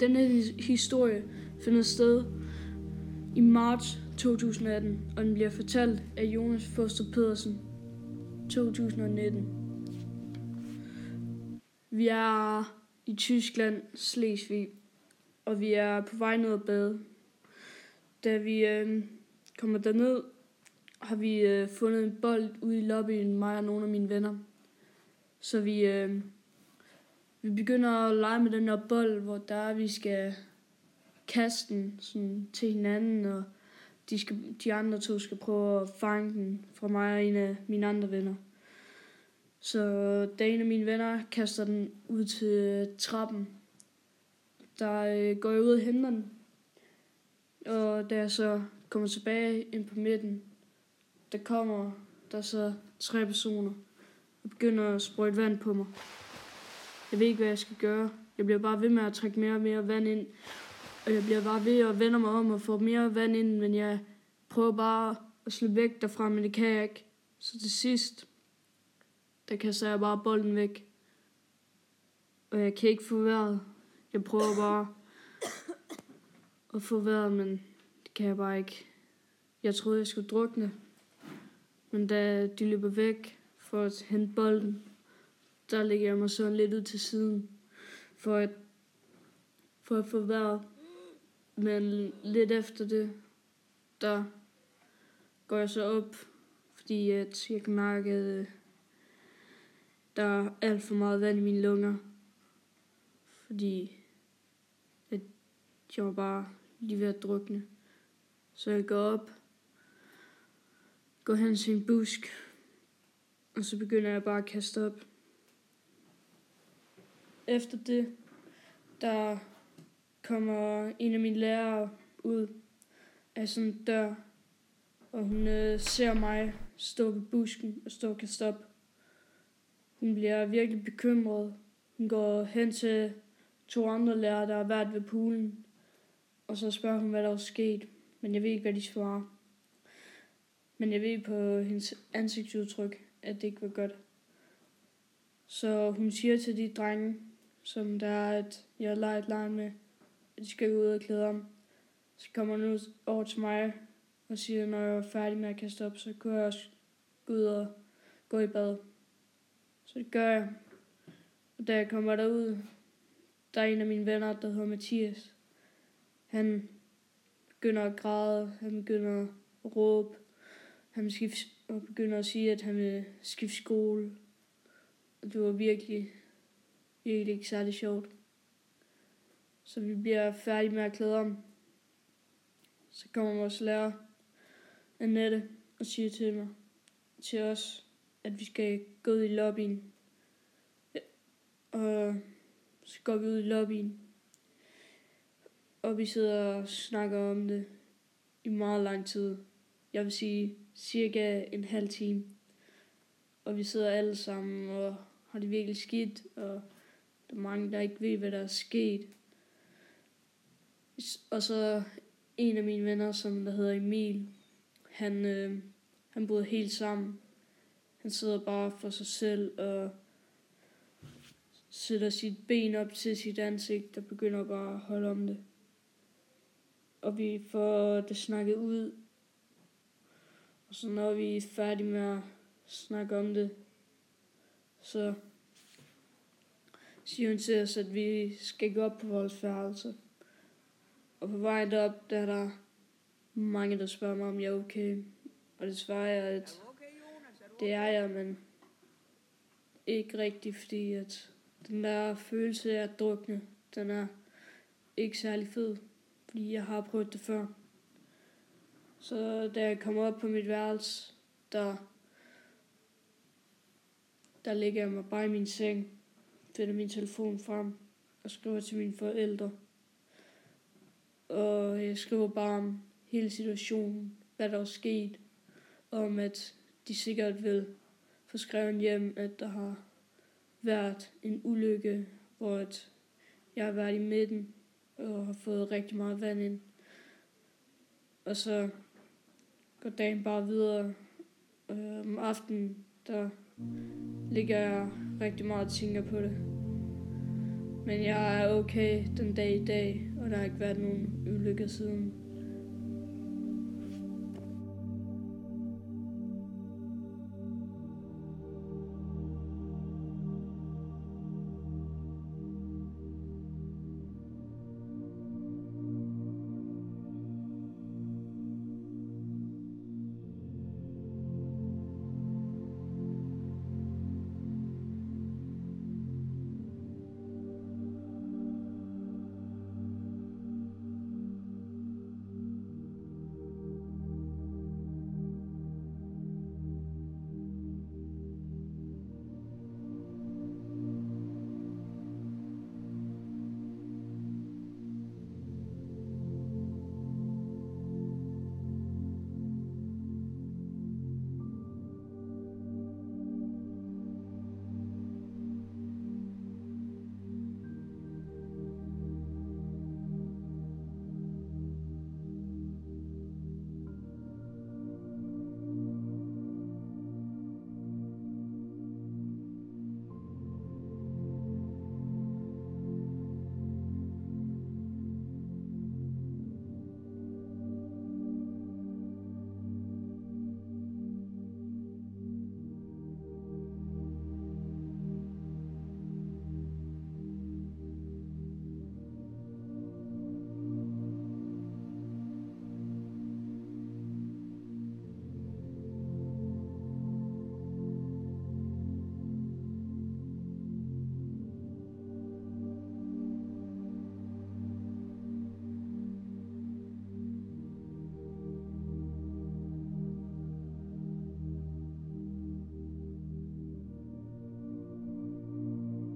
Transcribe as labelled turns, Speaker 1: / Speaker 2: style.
Speaker 1: Denne historie finder sted i marts 2018, og den bliver fortalt af Jonas Foster Pedersen 2019. Vi er i Tyskland, Slesvig, og vi er på vej ned ad bade. Da vi øh, kommer derned, har vi øh, fundet en bold ude i lobbyen, mig og nogle af mine venner. Så vi, øh, vi begynder at lege med den der bold, hvor der er, vi skal kaste den sådan, til hinanden, og de, skal, de andre to skal prøve at fange den fra mig og en af mine andre venner. Så da en af mine venner kaster den ud til trappen, der øh, går jeg ud og henter den. Og da jeg så kommer tilbage ind på midten, der kommer der så tre personer og begynder at sprøjte vand på mig. Jeg ved ikke, hvad jeg skal gøre. Jeg bliver bare ved med at trække mere og mere vand ind. Og jeg bliver bare ved at vende mig om og få mere vand ind, men jeg prøver bare at slippe væk derfra, men det kan jeg ikke. Så til sidst, der kaster jeg bare bolden væk. Og jeg kan ikke få vejret. Jeg prøver bare at få vejret, men det kan jeg bare ikke. Jeg troede, jeg skulle drukne. Men da de løber væk for at hente bolden, der lægger jeg mig sådan lidt ud til siden for at, for at få vejret. Men lidt efter det, der går jeg så op, fordi at jeg kan mærke, at øh, der er alt for meget vand i mine lunger. Fordi at jeg var bare lige ved at drukne. Så jeg går op, går hen til en busk, og så begynder jeg bare at kaste op. Efter det, der kommer en af mine lærere ud af sådan en dør, og hun øh, ser mig stå på busken og stå og kaste op. Hun bliver virkelig bekymret. Hun går hen til to andre lærere, der har været ved poolen, og så spørger hun, hvad der er sket, men jeg ved ikke, hvad de svarer. Men jeg ved på hendes ansigtsudtryk, at det ikke var godt. Så hun siger til de drenge, som der er, at jeg har leget lejen med, at de skal gå ud og klæde om. Så kommer han ud over til mig og siger, når jeg er færdig med at kaste op, så kunne jeg også gå ud og gå i bad. Så det gør jeg. Og da jeg kommer derud, der er en af mine venner, der hedder Mathias. Han begynder at græde, han begynder at råbe, han skifte, og begynder at sige, at han vil skifte skole. Og det var virkelig, egentlig ikke særlig sjovt. Så vi bliver færdige med at klæde om. Så kommer vores lærer, Annette, og siger til mig, til os, at vi skal gå ud i lobbyen. Og så går vi ud i lobbyen. Og vi sidder og snakker om det i meget lang tid. Jeg vil sige cirka en halv time. Og vi sidder alle sammen og har det virkelig skidt. Og der er mange, der ikke ved, hvad der er sket. Og så en af mine venner, som der hedder Emil, han, øh, han boede helt sammen. Han sidder bare for sig selv og sætter sit ben op til sit ansigt og begynder bare at holde om det. Og vi får det snakket ud. Og så når vi er færdige med at snakke om det, så siger hun til os, at vi skal gå op på vores værelse. Og på vej derop, der er der mange, der spørger mig, om jeg er okay. Og det svarer jeg, at det er jeg, men ikke rigtigt, fordi at den der følelse af at drukne, den er ikke særlig fed, fordi jeg har prøvet det før. Så da jeg kommer op på mit værelse, der, der ligger jeg mig bare i min seng, finder min telefon frem og skriver til mine forældre. Og jeg skriver bare om hele situationen, hvad der er sket, om at de sikkert vil få skrevet hjem, at der har været en ulykke, hvor at jeg har været i midten og har fået rigtig meget vand ind. Og så går dagen bare videre. Øh, om aftenen, der ligger jeg rigtig meget og tænker på det. Men jeg er okay den dag i dag, og der har ikke været nogen ulykker siden.